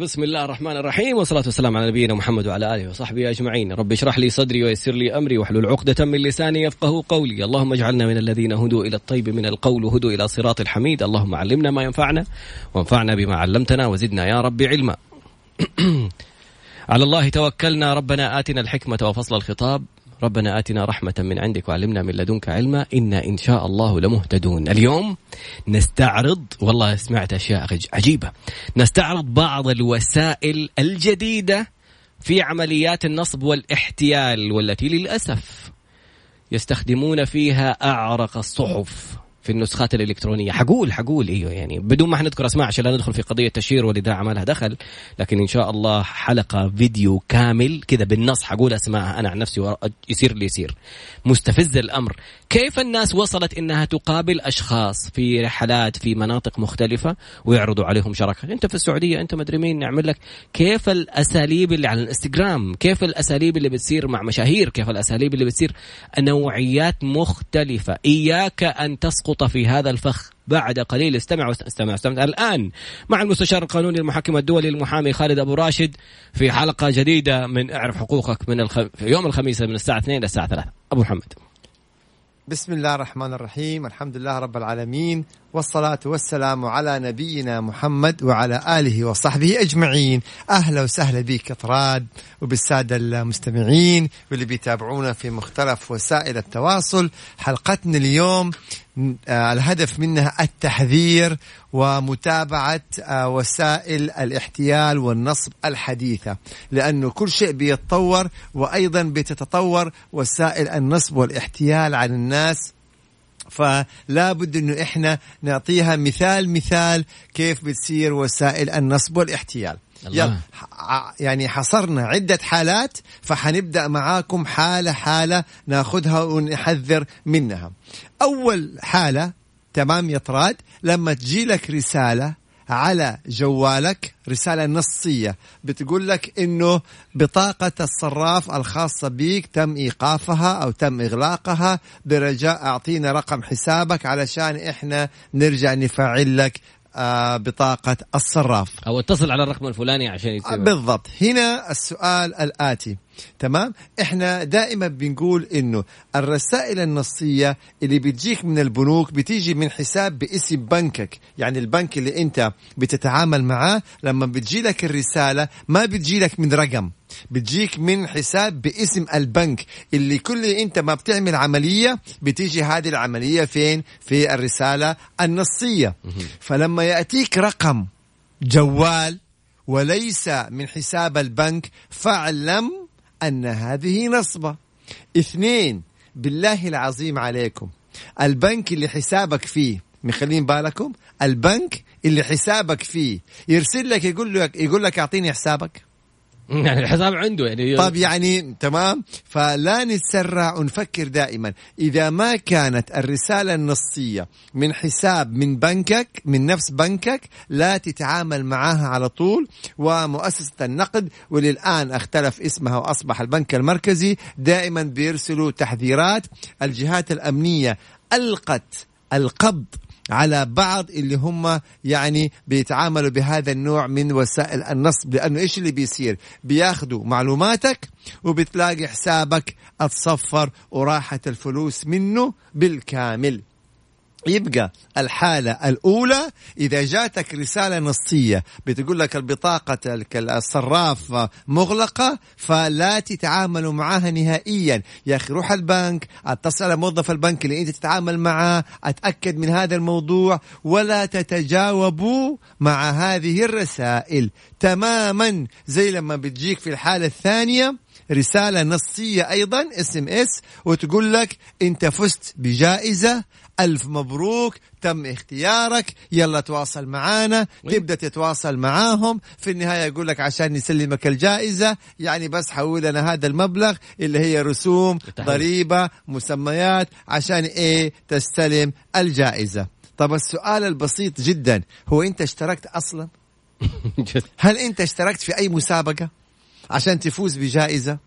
بسم الله الرحمن الرحيم والصلاة والسلام على نبينا محمد وعلى آله وصحبه أجمعين. رب اشرح لي صدري ويسر لي أمري واحلل عقدة من لساني يفقه قولي. اللهم اجعلنا من الذين هدوا إلى الطيب من القول وهدوا إلى صراط الحميد. اللهم علمنا ما ينفعنا وانفعنا بما علمتنا وزدنا يا رب علما. على الله توكلنا. ربنا آتنا الحكمة وفصل الخطاب. ربنا آتنا رحمة من عندك وعلمنا من لدنك علما. إنا إن شاء الله لمهتدون. اليوم نستعرض والله سمعت أشياء عجيبة. نستعرض بعض الوسائل الجديدة في عمليات النصب والاحتيال والتي للأسف يستخدمون فيها أعرق الصحف. في النسخات الإلكترونية. حقول حقول. إيوه يعني بدون ما حنذكر أسماء عشان لا ندخل في قضية تشهير والاذاعه ما لها دخل لكن إن شاء الله حلقة فيديو كامل كذا بالنص حقول أسماء أنا عن نفسي يصير اللي يصير. مستفز الأمر. كيف الناس وصلت إنها تقابل أشخاص في رحلات في مناطق مختلفة ويعرضوا عليهم شراكة؟ أنت في السعودية أنت مدري مين نعمل لك. كيف الأساليب اللي على الإنستغرام؟ كيف الأساليب اللي بتصير مع مشاهير؟ كيف الأساليب اللي بتصير؟ نوعيات مختلفة. إياك أن تسقط محطوطة في هذا الفخ بعد قليل. استمع استمع استمع الآن مع المستشار القانوني المحكم الدولي المحامي خالد أبو راشد في حلقة جديدة من اعرف حقوقك من الخ... في يوم الخميس من الساعة 2 إلى الساعة 3 أبو محمد. بسم الله الرحمن الرحيم. الحمد لله رب العالمين. والصلاة والسلام على نبينا محمد وعلى آله وصحبه أجمعين. أهلا وسهلا بك طراد وبالسادة المستمعين واللي بيتابعونا في مختلف وسائل التواصل. حلقتنا اليوم آه، الهدف منها التحذير ومتابعة آه، وسائل الاحتيال والنصب الحديثة لأنه كل شيء بيتطور وأيضا بتتطور وسائل النصب والاحتيال على الناس فلا بد إنه إحنا نعطيها مثال مثال كيف بتصير وسائل النصب والاحتيال الله. يعني حصرنا عدة حالات فحنبدأ معاكم حالة حالة ناخذها ونحذر منها أول حالة تمام يا طراد لما تجي لك رسالة على جوالك رسالة نصية. بتقول لك إنه بطاقة الصراف الخاصة بيك تم إيقافها أو تم إغلاقها. برجاء أعطينا رقم حسابك علشان إحنا نرجع نفعل لك بطاقة الصراف. أو اتصل على الرقم الفلاني عشان يتبع. بالضبط. هنا السؤال الآتي. تمام؟ إحنا دائما بنقول إنه الرسائل النصية اللي بتجيك من البنوك بتيجي من حساب باسم بنكك. يعني البنك اللي أنت بتتعامل معاه لما بتجي لك الرسالة ما بتجي لك من رقم. بتجيك من حساب باسم البنك اللي كل انت ما بتعمل عملية بتيجي هذه العملية فين؟ في الرسالة النصية. فلما يأتيك رقم جوال وليس من حساب البنك فاعلم أن هذه نصبة. اثنين بالله العظيم عليكم. البنك اللي حسابك فيه مخلين بالكم؟ البنك اللي حسابك فيه يرسل لك يقول لك يقول لك أعطيني حسابك. يعني الحساب عنده يعني. طب يعني تمام. فلا نتسرع ونفكر دائما. إذا ما كانت الرسالة النصية من حساب من بنكك من نفس بنكك لا تتعامل معها على طول. ومؤسسة النقد وللآن اختلف اسمها وأصبح البنك المركزي دائما بيرسلوا تحذيرات. الجهات الأمنية ألقت القبض على بعض اللي هم يعني بيتعاملوا بهذا النوع من وسائل النصب. لأنه إيش اللي بيصير؟ بياخذوا معلوماتك وبتلاقي حسابك اتصفر وراحت الفلوس منه بالكامل. يبقى الحالة الأولى إذا جاتك رسالة نصية بتقول لك البطاقة الصراف مغلقة فلا تتعاملوا معها نهائيا. يا أخي روح البنك اتصل على موظف البنك اللي أنت تتعامل معه أتأكد من هذا الموضوع ولا تتجاوبوا مع هذه الرسائل. تماما. زي لما بتجيك في الحالة الثانية رسالة نصية أيضا SMS وتقول لك أنت فزت بجائزة ألف مبروك تم اختيارك يلا تواصل معانا تبدأ تتواصل معاهم. في النهاية يقول لك عشان نسلمك الجائزة يعني بس حول لنا هذا المبلغ اللي هي رسوم ضريبة مسميات عشان إيه؟ تستلم الجائزة. طب السؤال البسيط جدا هو أنت اشتركت أصلا؟ هل أنت اشتركت في أي مسابقة عشان تفوز بجائزة؟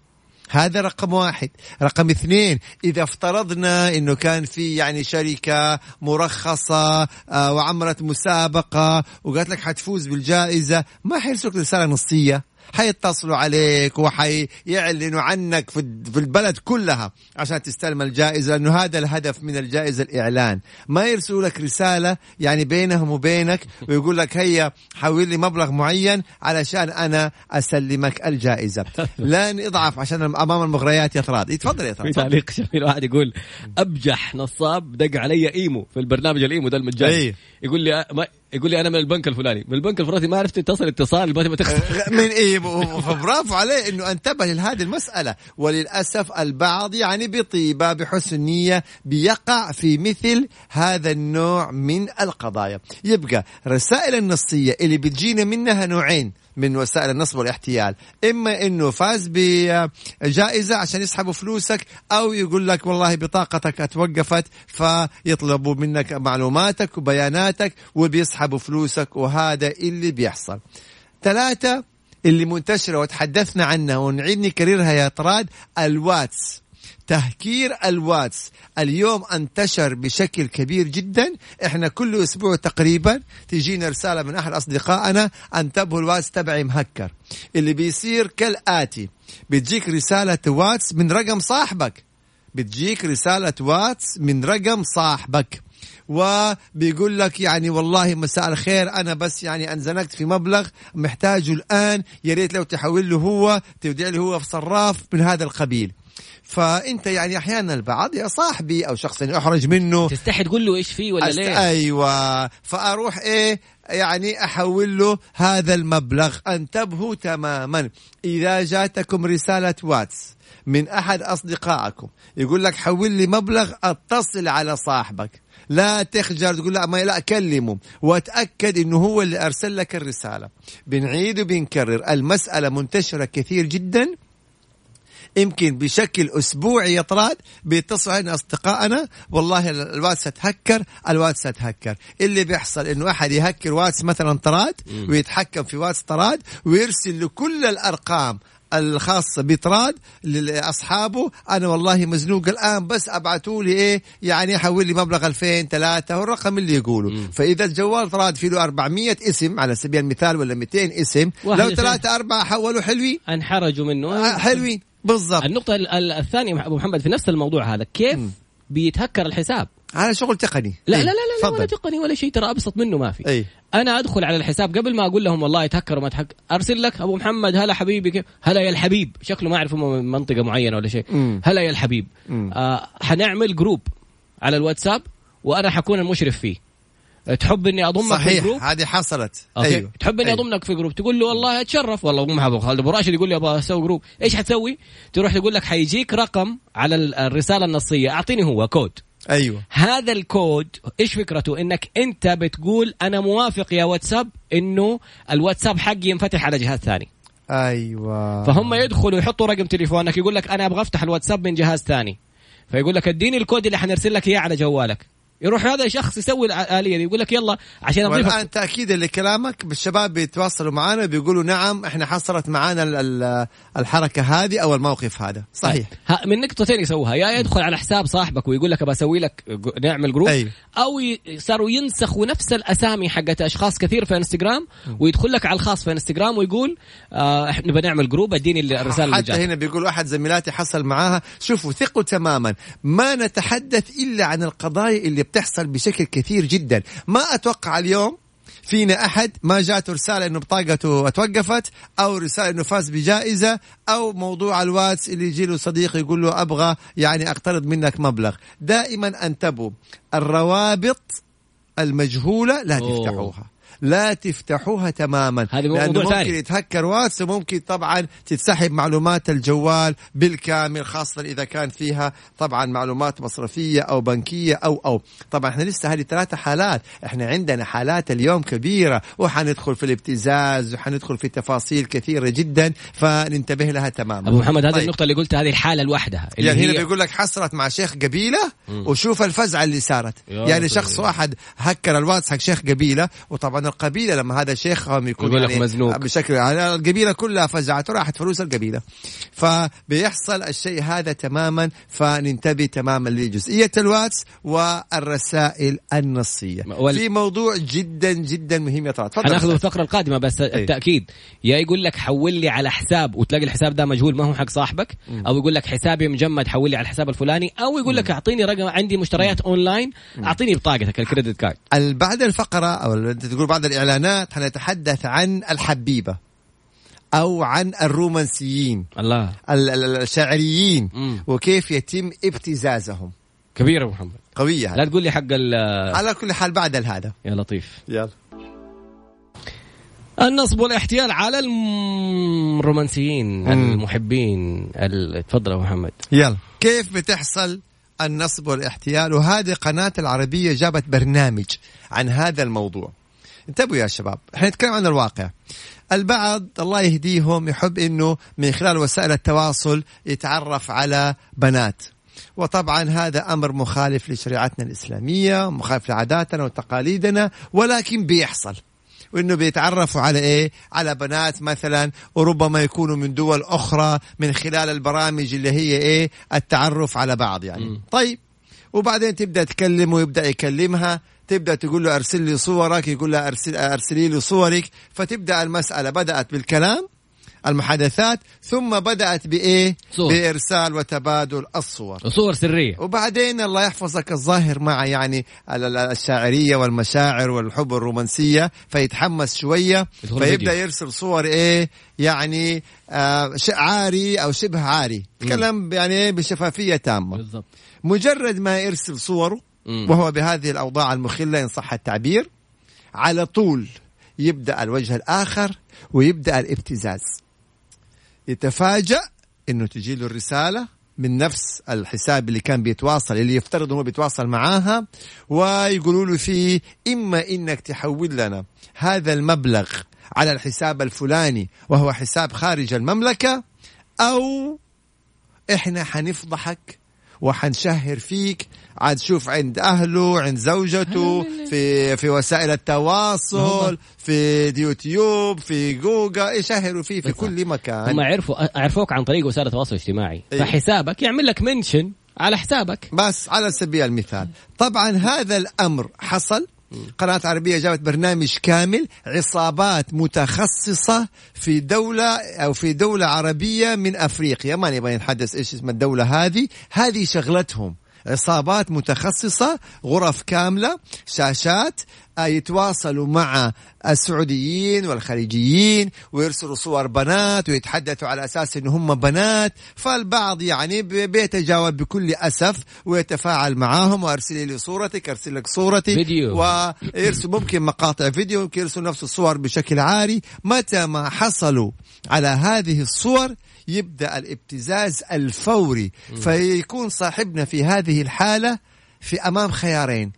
هذا رقم واحد. رقم اثنين إذا افترضنا أنه كان في يعني شركة مرخصة آه، وعملت مسابقة وقالت لك حتفوز بالجائزة ما حيرسلك رسالة نصية؟ حيتصلوا عليك وحيعلنوا عنك في البلد كلها عشان تستلم الجائزة لأنه هذا الهدف من الجائزة الإعلان. ما يرسلوا لك رسالة يعني بينهم وبينك ويقول لك هيا حول لي مبلغ معين علشان أنا أسلمك الجائزة. لن اضعف عشان أمام المغريات يا طراد تفضل يا طراد. في تعليق شهير واحد يقول أبجح نصاب دق علي إيمو في البرنامج الإيمو ده المجاني. أيه. يقول لي يقول لي أنا من البنك الفلاني. من البنك الفلاني ما عرفت تتصل اتصال ما تبغى تخسر. من إيه؟ فبرافو عليه إنه أنتبه لهذه المسألة. وللأسف البعض يعني بطيبة بحسن نية بيقع في مثل هذا النوع من القضايا. يبقى رسائل النصية اللي بتجينا منها نوعين. من وسائل النصب والاحتيال. إما إنه فاز بجائزة عشان يسحبوا فلوسك أو يقول لك والله بطاقتك اتوقفت فيطلبوا منك معلوماتك وبياناتك وبيسحبوا فلوسك وهذا اللي بيحصل. ثلاثة اللي منتشرة وتحدثنا عنها ونعيد نكررها يا طراد الواتس. تهكير الواتس. اليوم انتشر بشكل كبير جدا. إحنا كل أسبوع تقريبا تجينا رسالة من أحد أصدقائنا انتبهوا الواتس تبعي مهكر. اللي بيصير كالآتي. بتجيك رسالة واتس من رقم صاحبك. بتجيك رسالة واتس من رقم صاحبك. وبيقول لك يعني والله مساء الخير أنا بس يعني أنزنقت في مبلغ محتاجه الآن. يا ريت لو تحول له هو تودع له هو في صراف من هذا القبيل. فأنت يعني أحيانا البعض يا صاحبي أو شخص احرج منه. تستحي تقول له إيش فيه ولا ليه أيوه. فأروح إيه يعني أحول له هذا المبلغ. أنتبهوا تماما. إذا جاتكم رسالة واتس من أحد أصدقائكم يقول لك حول لي مبلغ أتصل على صاحبك. لا تخجل. تقول لا ما لا كلمه وأتأكد إنه هو اللي أرسل لك الرسالة. بنعيد وبنكرر. المسألة منتشرة كثير جدا. يمكن بشكل أسبوعي يا طراد بيتصلوا علينا أصدقائنا. والله الواتس اتهكر الواتس اتهكر اللي بيحصل إنه أحد يهكر واتس مثلا طراد ويتحكم في واتس طراد ويرسل لكل الأرقام الخاصة بطراد لأصحابه. أنا والله مزنوق الآن بس أبعتوا لي إيه يعني حول لي مبلغ 2000 3 والرقم اللي يقوله فإذا الجوال طراد فيه له 400 اسم على سبيل المثال ولا 200 اسم لو ثلاثة أربعة حولوا حلوين. انحرجوا منه. آه، حلوين. بالضبط. النقطة الثانية أبو محمد في نفس الموضوع هذا كيف م. بيتهكر الحساب؟ هذا شغل تقني. لا لا لا لا, لا ولا تقني ولا شيء ترى أبسط منه ما في. أي. أنا أدخل على الحساب قبل ما أقول لهم والله يتهكر وما تهكر أرسل لك أبو محمد هلا حبيبي كيف؟ هلا يا الحبيب. شكله ما اعرف من منطقة معينة ولا شيء. هلا يا الحبيب. آه حنعمل group على الواتساب وأنا حكون المشرف فيه. تحب إني أضمك صحيح. في ال group؟ هذه حصلت. okay. أيوه. تحب إني أيوه. اضمك في group؟ تقول له والله أتشرف. والله ام أبو خالد. أبو راشد يقول لي أبغى أسوي group. إيش حتسوي تروح تقول لك حيجيك رقم على الرسالة النصية. أعطيني هو كود. أيوه. هذا الكود إيش فكرته؟ إنك أنت بتقول أنا موافق يا واتساب إنه الواتساب حقي ينفتح على جهاز ثاني. أيوه. فهم يدخلوا يحطوا رقم تليفونك يقول لك أنا أبغى أفتح الواتساب من جهاز ثاني. فيقول لك اديني الكود اللي حنرسل لك إياه على جوالك. يروح هذا الشخص يسوي الآلية دي يقول لك يلا عشان اضيف والآن تاكيدا لكلامك بالشباب بيتواصلوا معنا بيقولوا نعم إحنا حصلت معنا الحركة هذه أو الموقف هذا. صحيح. من نقطتين يسووها. يا يدخل على حساب صاحبك ويقول لك بسوي لك نعمل group أيوه. أو صاروا ينسخوا نفس الأسامي حقت أشخاص كثير في إنستغرام ويدخل لك على الخاص في إنستغرام ويقول آه إحنا بنعمل group اديني الرسالة حتى هنا بيقول أحد زميلاتي حصل معاها. شوفوا ثقوا تماما. ما نتحدث إلا عن القضايا اللي بتحصل بشكل كثير جدا. ما أتوقع اليوم فينا أحد ما جاته رسالة إنه بطاقته اتوقفت أو رسالة إنه فاز بجائزة أو موضوع الواتس اللي يجي له صديق يقول له أبغى يعني أقترض منك مبلغ. دائما أنتبهوا الروابط المجهولة لا أوه. تفتحوها. لا تفتحوها تماما. هذا لأنه ممكن ثاني. يتهكر واتس وممكن طبعا تتسحب معلومات الجوال بالكامل خاصة إذا كان فيها طبعا معلومات مصرفية أو بنكية أو أو. طبعا إحنا لسه هذه ثلاثة حالات. إحنا عندنا حالات اليوم كبيرة وحندخل في الابتزاز وحندخل في تفاصيل كثيرة جدا فننتبه لها تماما. أبو محمد هذه طيب. النقطة اللي قلتها هذه الحالة لوحدها. اللي يعني هنا بيقول لك حصلت مع شيخ قبيلة وشوف الفزعه اللي صارت. يعني شخص واحد هكر الواتس حق شيخ قبيلة وطبعا القبيلة لما هذا شيخهم يكون يقول يعني مزنوق. بشكل يعني القبيلة كلها فزعت وراحت فلوس القبيلة. فبيحصل الشيء هذا تماما فننتبه تماما لجزئية الواتس والرسائل النصية. وال- في موضوع جدا جدا مهم يا طلعت تفضل. حناخذ الفقرة القادمة بس التأكيد. يا يقول لك حول لي على حساب وتلاقي الحساب ده مجهول ما هو حق صاحبك. أو يقول لك حسابي مجمد حول لي على الحساب الفلاني. أو يقول لك أعطيني رقم عندي مشتريات اونلاين أعطيني بطاقتك ال credit card. بعد الفقرة أو ال- أنت تقول بعد الإعلانات حنتحدث عن الحبيبة أو عن الرومانسيين الله. ال- ال- الشاعريين مم. وكيف يتم ابتزازهم. كبير يا محمد. قوية لا هذه. تقول لي حق ال على كل حال بعد هذا. يا لطيف. يلا. النصب والاحتيال على الرومانسيين. المحبين. ال- تفضل يا محمد. يلا. كيف بتحصل النصب والاحتيال؟ وهذه قناة العربية جابت برنامج عن هذا الموضوع. انتبهوا يا شباب. إحنا نتكلم عن الواقع. البعض الله يهديهم يحب إنه من خلال وسائل التواصل يتعرف على بنات. وطبعا هذا أمر مخالف لشريعتنا الإسلامية مخالف لعاداتنا وتقاليدنا ولكن بيحصل. وإنه بيتعرفوا على إيه؟ على بنات مثلا وربما يكونوا من دول أخرى من خلال البرامج اللي هي إيه؟ التعرف على بعض يعني. مم. طيب. وبعدين تبدأ تكلم ويبدأ يكلمها. تبدأ تقول له أرسل لي صورك يقول لها ارسل أرسلي لي صورك. فتبدأ المسألة بدأت بالكلام المحادثات ثم بدأت بإيه؟ صور. بإرسال وتبادل الصور. صور سرية. وبعدين الله يحفظك الظاهر مع يعني ال- ال- الشاعرية والمشاعر والحب الرومانسية فيتحمس شوية فيبدأ فيديو. يرسل صور إيه؟ يعني آه عاري أو شبه عاري. تكلم يعني بشفافية تامة. بالضبط. مجرد ما يرسل صوره. وهو بهذه الأوضاع المخلة إن صح التعبير على طول يبدأ الوجه الآخر ويبدأ الابتزاز. يتفاجأ إنه تجي له الرسالة من نفس الحساب اللي كان بيتواصل اللي يفترض إنه بيتواصل معاها ويقولوا له فيه إما إنك تحول لنا هذا المبلغ على الحساب الفلاني وهو حساب خارج المملكة أو إحنا حنفضحك وحنشهر فيك. عاد شوف عند أهله عند زوجته في في وسائل التواصل في يوتيوب في جوجل يشهروا فيه في كل مكان. هم عرفوا عرفوك عن طريق وسائل التواصل الاجتماعي. إيه. فحسابك يعمل لك منشن على حسابك. بس على سبيل المثال. طبعا هذا الأمر حصل قناة عربية جابت برنامج كامل عصابات متخصصة في دولة أو في دولة عربية من أفريقيا. ما نبغى نتحدث إيش اسم الدولة هذه. هذه شغلتهم. عصابات متخصصة غرف كاملة شاشات يتواصلوا مع السعوديين والخليجيين ويرسلوا صور بنات ويتحدثوا على أساس إن هم بنات. فالبعض يعني بي- بيتجاوب بكل أسف ويتفاعل معاهم. وارسلي لي صورتك أرسل لك صورتي. فيديو. ويرسل ممكن مقاطع فيديو ممكن يرسل نفس الصور بشكل عاري. متى ما حصلوا على هذه الصور يبدأ الابتزاز الفوري فيكون صاحبنا في هذه الحالة في أمام خيارين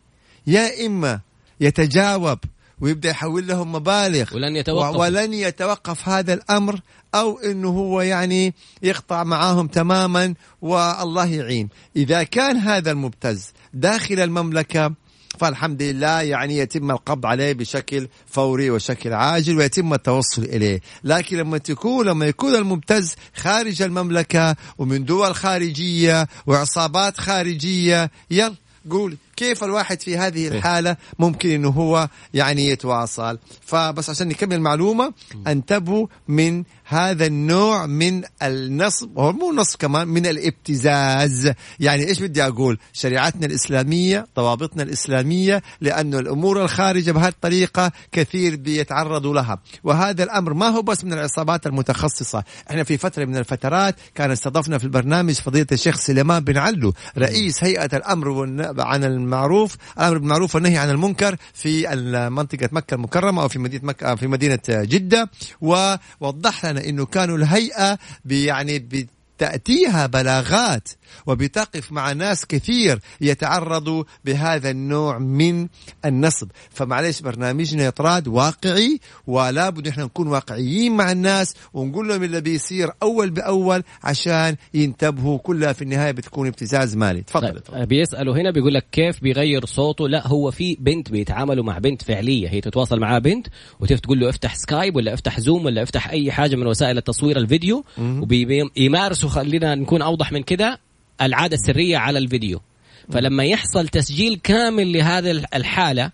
يا إما يتجاوب ويبدأ يحول لهم مبالغ ولن يتوقف. ولن يتوقف هذا الأمر أو إنه هو يعني يقطع معاهم تماما والله يعين إذا كان هذا المبتز داخل المملكة فالحمد لله يعني يتم القبض عليه بشكل فوري وشكل عاجل ويتم التوصل إليه، لكن لما تكون لما يكون المبتز خارج المملكة ومن دول خارجية وعصابات خارجية يلا قول كيف الواحد في هذه الحالة ممكن إنه هو يعني يتواصل. فبس عشان نكمل معلومة أنتبهوا من هذا النوع من النصب هو مو نصب كمان من الابتزاز. يعني إيش بدي أقول؟ شريعتنا الإسلامية ضوابطنا الإسلامية لأنه الأمور الخارجة بهذه الطريقة كثير بيتعرضوا لها. وهذا الأمر ما هو بس من العصابات المتخصصة. إحنا في فترة من الفترات كان استضفنا في البرنامج فضيلة الشيخ سليمان بن علو رئيس هيئة الأمر عن المعروف الأمر بالمعروف والنهي عن المنكر في منطقة مكة المكرمة أو في مدينة مكة في مدينة جدة. ووضح لنا إنه كانوا الهيئة بي- يعني تأتيها بلاغات وبتقف مع ناس كثير يتعرضوا بهذا النوع من النصب. فمعليش برنامجنا يطراد واقعي ولا بد إحنا نكون واقعيين مع الناس ونقول لهم اللي بيصير أول بأول عشان ينتبهوا. كلها في النهاية بتكون ابتزاز مالي. تفضل طيب بيسالوا هنا بيقول لك كيف بيغير صوته؟ لا هو في بنت بيتعاملوا مع بنت فعلية. هي تتواصل معها بنت وتقول له افتح سكايب ولا افتح زوم ولا افتح أي حاجة من وسائل التصوير الفيديو وبيمارسوا خلينا نكون أوضح من كده العادة السرية على الفيديو. فلما يحصل تسجيل كامل لهذه الحالة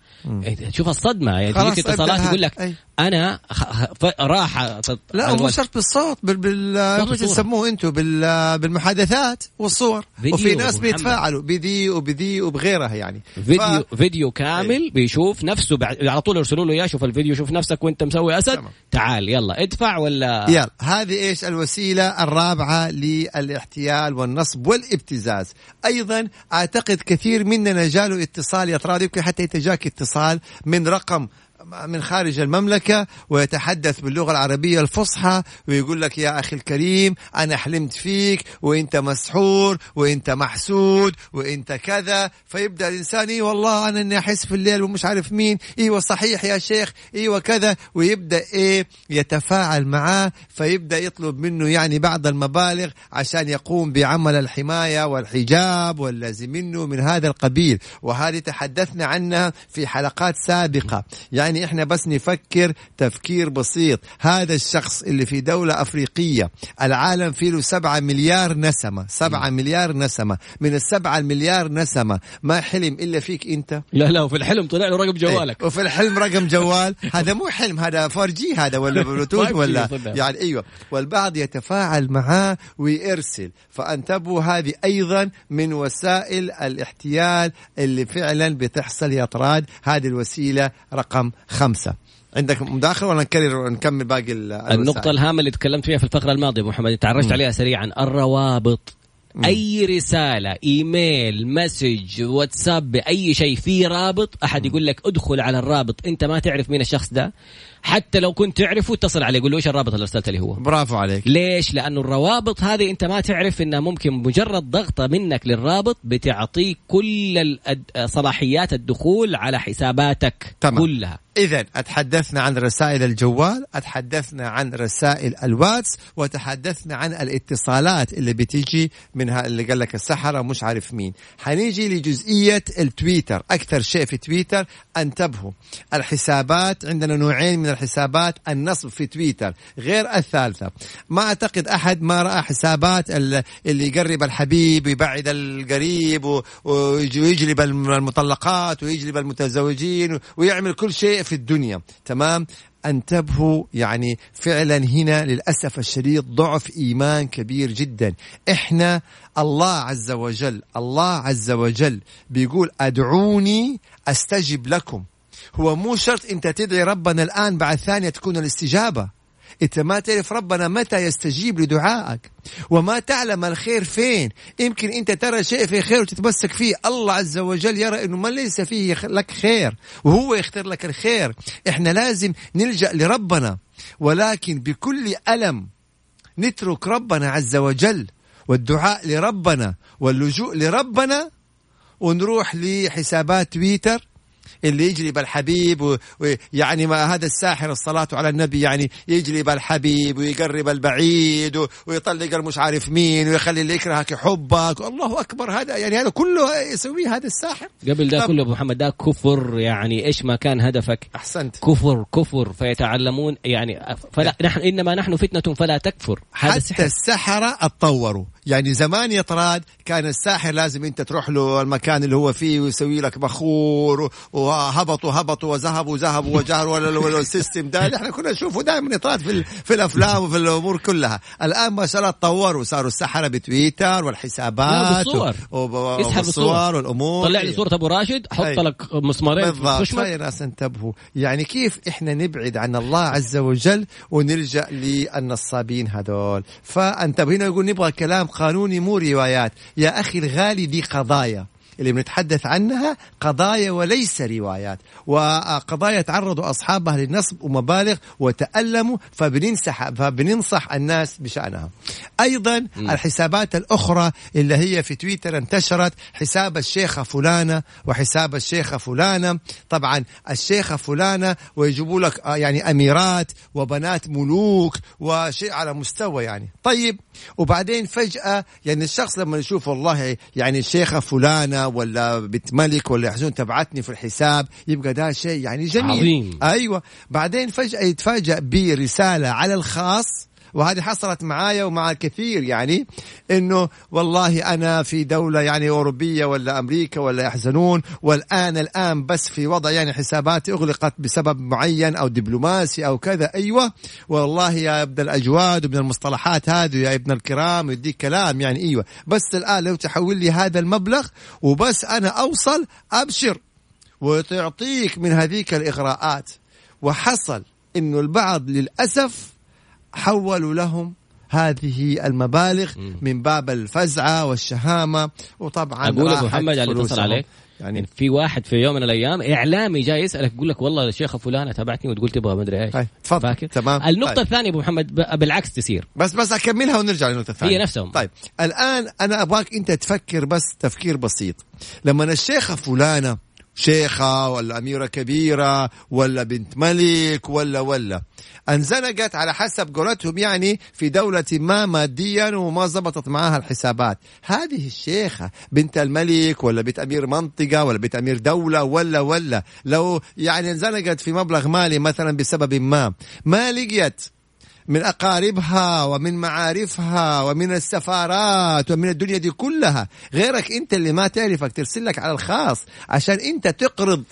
شوف الصدمة. يعني تجيك اتصالات يقول لك أي. أنا راح لا مو شرط بالصوت بال بال تسموه أنتم؟ بال بالمحادثات والصور. وفي ناس بيتفاعلوا بذي وبذي وبغيرها يعني. فيديو ف... فيديو كامل أي. بيشوف نفسه بعد على طول يرسلوا له إياه شوف الفيديو شوف نفسك وأنت مسوي أسد. تمام. تعال يلا ادفع ولا؟ يلا هذه إيش؟ الوسيلة الرابعة للاحتيال والنصب والابتزاز. أيضا اعتقد كثير مننا جاله اتصال يا ترى يمكن حتى انت جاك اتصال من رقم من خارج المملكة ويتحدث باللغة العربية الفصحى ويقول لك يا أخي الكريم أنا حلمت فيك وإنت مسحور وإنت محسود وإنت كذا. فيبدأ الإنسان إيه والله أنا إني أحس في الليل ومش عارف مين. إيوه صحيح يا شيخ إيوه كذا ويبدأ إيه؟ يتفاعل معاه. فيبدأ يطلب منه يعني بعض المبالغ عشان يقوم بعمل الحماية والحجاب واللازم منه من هذا القبيل. وهذه تحدثنا عنها في حلقات سابقة. يعني يعني إحنا بس نفكر تفكير بسيط. هذا الشخص اللي في دولة أفريقية العالم فيه له سبعة مليار نسمة سبعة مليار نسمة. من السبعة المليار نسمة ما حلم إلا فيك أنت. لا لا وفي الحلم طلع له رقم جوالك. إيه وفي الحلم رقم جوال. هذا مو حلم هذا 4 G هذا ولا بلوتوث ولا يعني أيوه. والبعض يتفاعل معاه ويرسل. فانتبهوا هذه أيضا من وسائل الاحتيال اللي فعلا بتحصل يا طراد. هذه الوسيلة رقم خمسة. عندك مداخلة ولا نكرر نكمل باقي النقطة الهامة اللي تكلمت فيها في الفقرة الماضية محمد تعرجت عليها سريعا. الروابط. أي رسالة إيميل مسج واتساب بأي شيء في رابط أحد يقول لك ادخل على الرابط. أنت ما تعرف مين الشخص ده. حتى لو كنت تعرفه اتصل عليه قول له إيش الرابط اللي ارسلت لي هو. برافو عليك. ليش؟ لأنه الروابط هذه أنت ما تعرف إنها ممكن مجرد ضغطة منك للرابط بتعطيك كل صلاحيات الدخول على حساباتك تمام. كلها. إذا أتحدثنا عن رسائل الجوال أتحدثنا عن رسائل الواتس وتحدثنا عن الاتصالات اللي بتيجي منها اللي قال لك السحرة مش عارف مين. حنيجي لجزئية التويتر أكثر شيء في تويتر انتبهوا. الحسابات عندنا نوعين من الحسابات النصب في تويتر غير الثالثة. ما أعتقد أحد ما رأى حسابات اللي يقرب الحبيب ويبعد القريب ويجلب المطلقات ويجلب المتزوجين ويعمل كل شيء في الدنيا. تمام؟ انتبهوا يعني فعلا هنا للأسف الشديد ضعف إيمان كبير جدا. إحنا الله عز وجل الله عز وجل بيقول أدعوني أستجب لكم. هو مو شرط أنت تدعي ربنا الآن بعد ثانية تكون الاستجابة. انت ما تعرف ربنا متى يستجيب لدعائك وما تعلم الخير فين. يمكن انت ترى شيء في خير وتتمسك فيه. الله عز وجل يرى انه ما ليس فيه لك خير وهو يختار لك الخير. إحنا لازم نلجأ لربنا. ولكن بكل ألم نترك ربنا عز وجل والدعاء لربنا واللجوء لربنا ونروح لحسابات تويتر. اللي يجلب الحبيب ويعني ما هذا الساحر الصلاة على النبي يعني يجلب الحبيب ويقرب البعيد ويطلق المش عارف مين ويخلي اللي يكرهك يحبك. الله أكبر. هذا يعني هذا كله يسويه هذا الساحر. قبل ده كله أبو محمد ده كفر يعني إيش ما كان هدفك؟ أحسنت. كفر كفر. فيتعلمون يعني فلا نحن إنما نحن فتنة فلا تكفر. هذا حتى السحر. السحرة اتطوروا. يعني زمان يا طراد كان الساحر لازم انت تروح له المكان اللي هو فيه ويسوي لك بخور وهبطوا هبطوا وذهبوا ذهبوا وجهروا ال system ده إحنا كنا نشوفه دائما يطراد في, في الافلام وفي الأمور كلها. الان ما شاء الله تطوروا. صاروا السحره بتويتر والحسابات يسحب الصور والأمور. طلع لي صورة أبو راشد حط لك مسمارين بالضبط. في ناس انتبهوا. يعني كيف إحنا نبعد عن الله عز وجل ونلجأ للنصابين هذول؟ فانتبهوا هنا يقول نبغى كلام قانوني مو روايات. يا أخي الغالي دي قضايا. اللي بنتحدث عنها قضايا وليس روايات. وقضايا تعرضوا أصحابها للنصب ومبالغ وتألموا فبننصح فبننصح الناس بشأنها. أيضا م. الحسابات الأخرى اللي هي في تويتر انتشرت حساب الشيخة فلانة وحساب الشيخة فلانة طبعا الشيخة فلانة ويجيبوا لك آه، يعني أميرات وبنات ملوك وشيء على مستوى يعني طيب وبعدين فجأة يعني الشخص لما يشوف والله يعني الشيخة فلانة ولا بنت ملك ولا يحزون تبعتني في الحساب يبقى ده شيء يعني جميل عظيم. أيوة بعدين فجأة يتفاجأ برسالة على الخاص وهذه حصلت معايا ومع الكثير يعني إنه والله أنا في دولة يعني أوروبية ولا أمريكا ولا يحزنون والآن الآن بس في وضع يعني حساباتي أغلقت بسبب معين أو دبلوماسي أو كذا. أيوه والله يا ابن الأجواد وابن المصطلحات هذه يا ابن الكرام يديك كلام يعني أيوه. بس الآن لو تحول لي هذا المبلغ وبس أنا أوصل أبشر وتعطيك من هذيك الإغراءات. وحصل إنه البعض للأسف حولوا لهم هذه المبالغ من باب الفزعه والشهامة. وطبعا أقول أبو محمد اللي اتصل عليك. يعني في واحد في يوم من الأيام إعلامي جاي يسألك يقول لك والله الشيخة فلانة تابعتني وتقول تبغى ما أدري إيش. تفضل. فاكر؟ تمام. النقطة طيب. الثانية أبو محمد بالعكس تصير بس بس أكملها ونرجع للنقطة الثانية. هي نفسهم. طيب الآن أنا أبغاك أنت تفكر بس تفكير بسيط. لما الشيخة فلانة شيخة ولا أميرة كبيرة ولا بنت ملك ولا ولا انزنقت على حسب قولتهم يعني في دولة ما ماديا وما زبطت معاها الحسابات. هذه الشيخة بنت الملك ولا بنت أمير منطقة ولا بنت أمير دولة ولا ولا. لو يعني انزنقت في مبلغ مالي مثلا بسبب ما. ما لقيت من أقاربها ومن معارفها ومن السفارات ومن الدنيا دي كلها. غيرك أنت اللي ما تعرفك ترسل لك على الخاص عشان أنت تقرض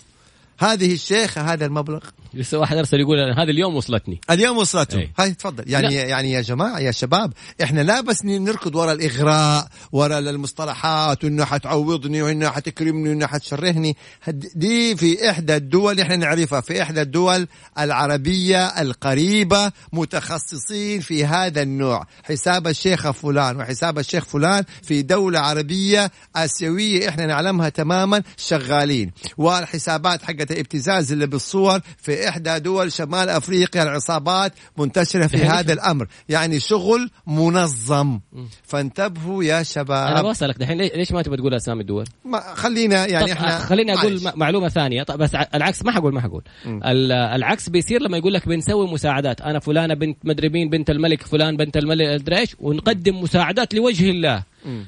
هذه الشيخة هذا المبلغ. لسه واحد أرسل يقول هذا اليوم وصلتني. اليوم وصلته أي. هاي تفضل. يعني لا. يعني يا جماعة يا شباب إحنا لا بس نركض ورا الإغراء ورا المصطلحات وإنه حتعوضني وإنه حتكرمني وإنه حتشرهني. دي في إحدى الدول إحنا نعرفها في إحدى الدول العربية القريبة متخصصين في هذا النوع. حساب الشيخ فلان وحساب الشيخ فلان في دولة عربية آسيوية إحنا نعلمها تماما شغالين. والحسابات حقت الابتزاز اللي بالصور في إحدى دول شمال أفريقيا العصابات منتشرة في هذا الأمر. يعني شغل منظم. فانتبهوا يا شباب. أنا بسألك دحين ليش ما تبغى تقول أسامي الدول؟ ما خلينا يعني إحنا خليني أقول معلش. معلومة ثانية. طب بس العكس ما حقول ما حقول. العكس بيصير لما يقول لك بنسوي مساعدات. أنا فلانة بنت مدري مين بنت الملك فلان بنت الملك إيش ونقدم مساعدات لوجه الله.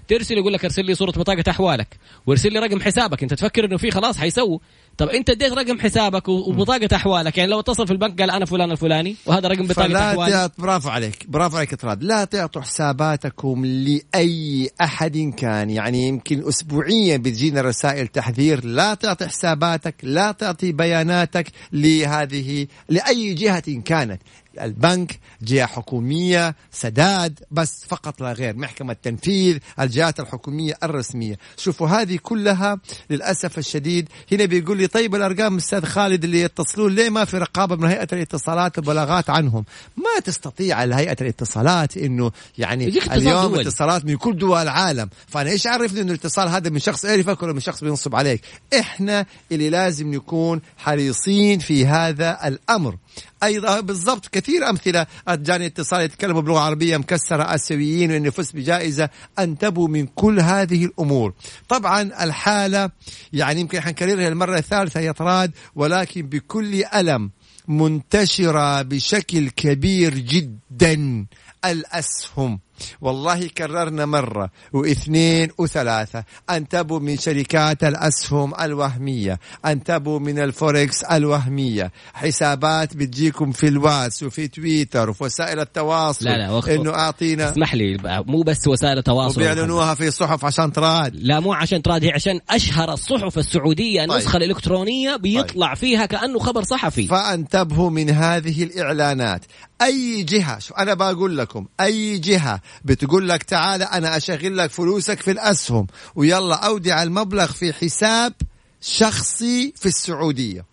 ترسل يقول لك ارسل لي صورة بطاقة أحوالك وارسل لي رقم حسابك. أنت تفكر إنه في خلاص حيسووا. طب انت اديت رقم حسابك وبطاقة أحوالك يعني لو اتصل في البنك قال أنا فلان الفلاني وهذا رقم بطاقة احوالك برافو عليك برافو عليك اطراد لا تعطوا حساباتكم لأي أحد كان يعني يمكن اسبوعيا بتجينا رسائل تحذير. لا تعطي حساباتك لا تعطي بياناتك لهذه لأي جهة كانت. البنك جهة حكومية سداد بس فقط لا غير. محكمة تنفيذ الجهات الحكومية الرسمية. شوفوا هذه كلها للأسف الشديد. هنا بيقول لي طيب الأرقام أستاذ خالد اللي يتصلون ليه ما في رقابة من هيئة الاتصالات وبلاغات عنهم؟ ما تستطيع هيئة الاتصالات إنه يعني اليوم دول. اتصالات من كل دول العالم. فأنا إيش عرفني إنه الاتصال هذا من شخص يعرفك ولا من شخص بينصب عليك؟ إحنا اللي لازم نكون حريصين في هذا الأمر. أيضا بالضبط كثير أمثلة. جاني اتصال يتكلموا بلغه عربيه مكسرة اسيويين وانه فز بجائزة أنتبهوا من كل هذه الأمور. طبعا الحالة يعني يمكن حنكررها المره الثالثة يا طراد ولكن بكل ألم منتشرة بشكل كبير جدا. الأسهم. والله كررنا مرة واثنين وثلاثة. أنتبهوا من شركات الأسهم الوهمية. أنتبهوا من الفوركس الوهمية. حسابات بتجيكم في الواتس وفي تويتر وفي وسائل التواصل. لا لا وقت إنه اعطينا اسمح لي مو بس وسائل التواصل. وبيعلنوها في صحف عشان تراد. لا مو عشان تراد هي عشان أشهر الصحف السعودية. النسخة طيب. الالكترونية بيطلع طيب. فيها كأنه خبر صحفي. فأنتبهوا من هذه الإعلانات. أي جهة شو أنا بقول لكم أي جهة بتقول لك تعال أنا أشغل لك فلوسك في الأسهم ويلا أودع المبلغ في حساب شخصي في السعودية.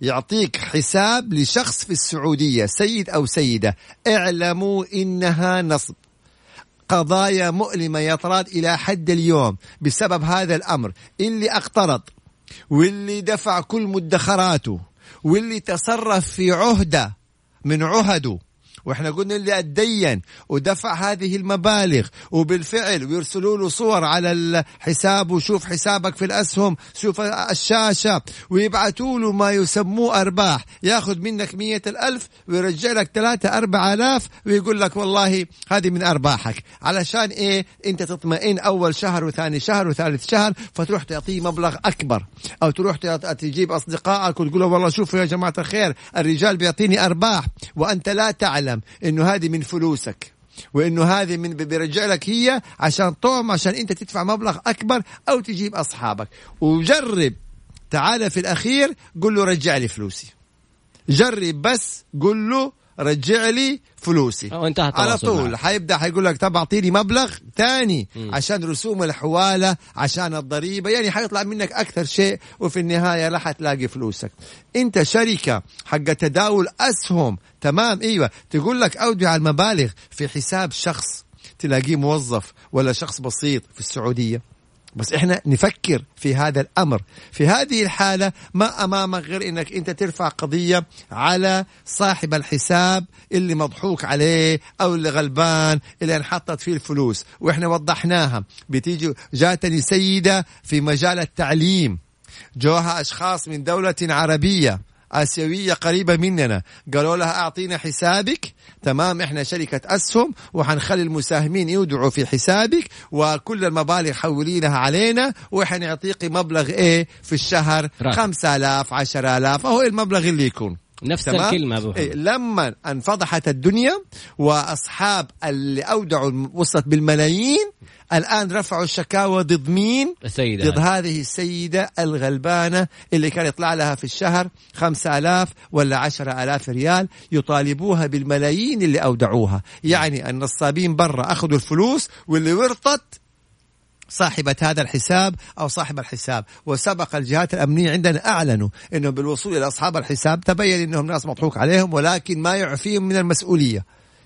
يعطيك حساب لشخص في السعودية سيد أو سيدة اعلموا إنها نصب. قضايا مؤلمة يا طراد إلى حد اليوم بسبب هذا الأمر. اللي أقترض واللي دفع كل مدخراته واللي تصرف في عهدة من عهده وإحنا قلنا اللي اتدين ودفع هذه المبالغ وبالفعل ويرسلوا له صور على الحساب وشوف حسابك في الأسهم شوف الشاشة ويبعثوا له ما يسموه أرباح. ياخذ منك مية الألف ويرجع لك ثلاثة أربعة آلاف ويقول لك والله هذه من أرباحك. علشان إيه؟ أنت تطمئن أول شهر وثاني شهر وثالث شهر فتروح تعطيه مبلغ أكبر. أو تروح تجيب أصدقائك وتقول والله شوفوا يا جماعة الخير الرجال بيعطيني أرباح وأنت لا تعلم. تعلم إنه هذه من فلوسك وإنه هذه من بيرجع لك هي عشان طعم عشان أنت تدفع مبلغ أكبر أو تجيب أصحابك. وجرب تعال في الأخير قل له رجع لي فلوسي. جرب بس قل له رجع لي فلوسي. وانتهى على طول. حيبدأ حيقول لك طب أعطيني مبلغ ثاني عشان رسوم الحوالة عشان الضريبة. يعني حيطلع منك أكثر شيء وفي النهاية لا حتلاقي فلوسك. أنت شركة حق تداول أسهم. تمام؟ إيوه. تقول لك اودع المبالغ في حساب شخص تلاقيه موظف ولا شخص بسيط في السعودية. بس إحنا نفكر في هذا الأمر. في هذه الحالة ما أمامك غير إنك أنت ترفع قضية على صاحب الحساب اللي مضحوك عليه أو اللي غلبان اللي انحطت فيه الفلوس. وإحنا وضحناها. بتيجي جاتني سيدة في مجال التعليم. جوها أشخاص من دولة عربية. آسيوية قريبة مننا. قالوا لها أعطينا حسابك. تمام إحنا شركة أسهم وحنخلي المساهمين يودعوا في حسابك وكل المبالغ حولينها علينا وحنعطيك مبلغ إيه؟ في الشهر خمسة آلاف عشر آلاف. أهو المبلغ اللي يكون. نفس تمام؟ الكلمة أبو إيه لما انفضحت الدنيا وأصحاب اللي أودعوا وصلت بالملايين الآن رفعوا الشكاوى ضد مين؟ السيدة. ضد هذه السيدة الغلبانة اللي كان يطلع لها في الشهر خمسة آلاف ولا عشرة آلاف ريال يطالبوها بالملايين اللي أودعوها. يعني النصابين برا أخذوا الفلوس واللي ورطت صاحبة هذا الحساب أو صاحب الحساب. وسبق الجهات الأمنية عندنا أعلنوا أنه بالوصول إلى أصحاب الحساب تبين أنهم ناس مضحوك عليهم ولكن ما يعفيهم من المسؤولية.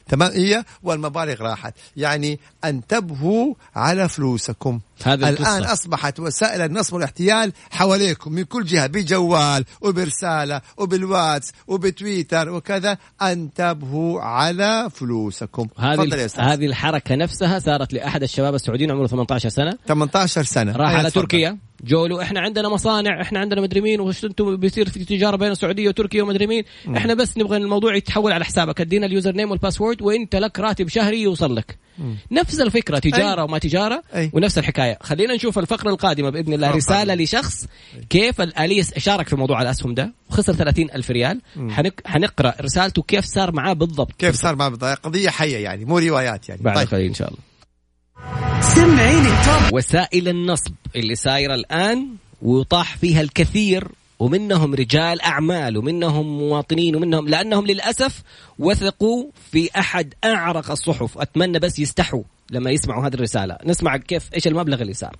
تمام؟ هي والمبالغ راحت. يعني انتبهوا على فلوسكم. هذا الآن القصة. أصبحت وسائل النصب والاحتيال حواليكم من كل جهة بجوال وبرسالة وبالواتس وبتويتر وكذا. انتبهوا على فلوسكم. هذه هذه الحركة نفسها صارت لأحد الشباب السعوديين عمره 18 سنة. 18 سنة. راح على تركيا. جولو إحنا عندنا مصانع إحنا عندنا مدري مين وش أنتم بيصير في تجارة بين السعودية وتركيا ومدري مين. إحنا بس نبغى الموضوع يتحول على حسابك. أدينا ال username وال password وإنت لك راتب شهري يوصل لك. نفس الفكرة تجارة أي. وما تجارة أي. ونفس الحكاية. خلينا نشوف الفقرة القادمة بإذن الله. رسالة لشخص كيف الاليه شارك في موضوع الأسهم ده. وخسر 30 ألف ريال. حنق... حنقرأ رسالته كيف صار معاه بالضبط. كيف صار معاه بالضبط. قضية حية يعني مو روايات يعني. بعد طيب. إن شاء الله. سمعيني. وسائل النصب اللي سايرة الآن وطاح فيها الكثير ومنهم رجال أعمال ومنهم مواطنين ومنهم لأنهم للأسف وثقوا في أحد أعرق الصحف. أتمنى بس يستحوا. لما يسمعوا هذه الرسالة. نسمع كيف إيش المبلغ اللي صار.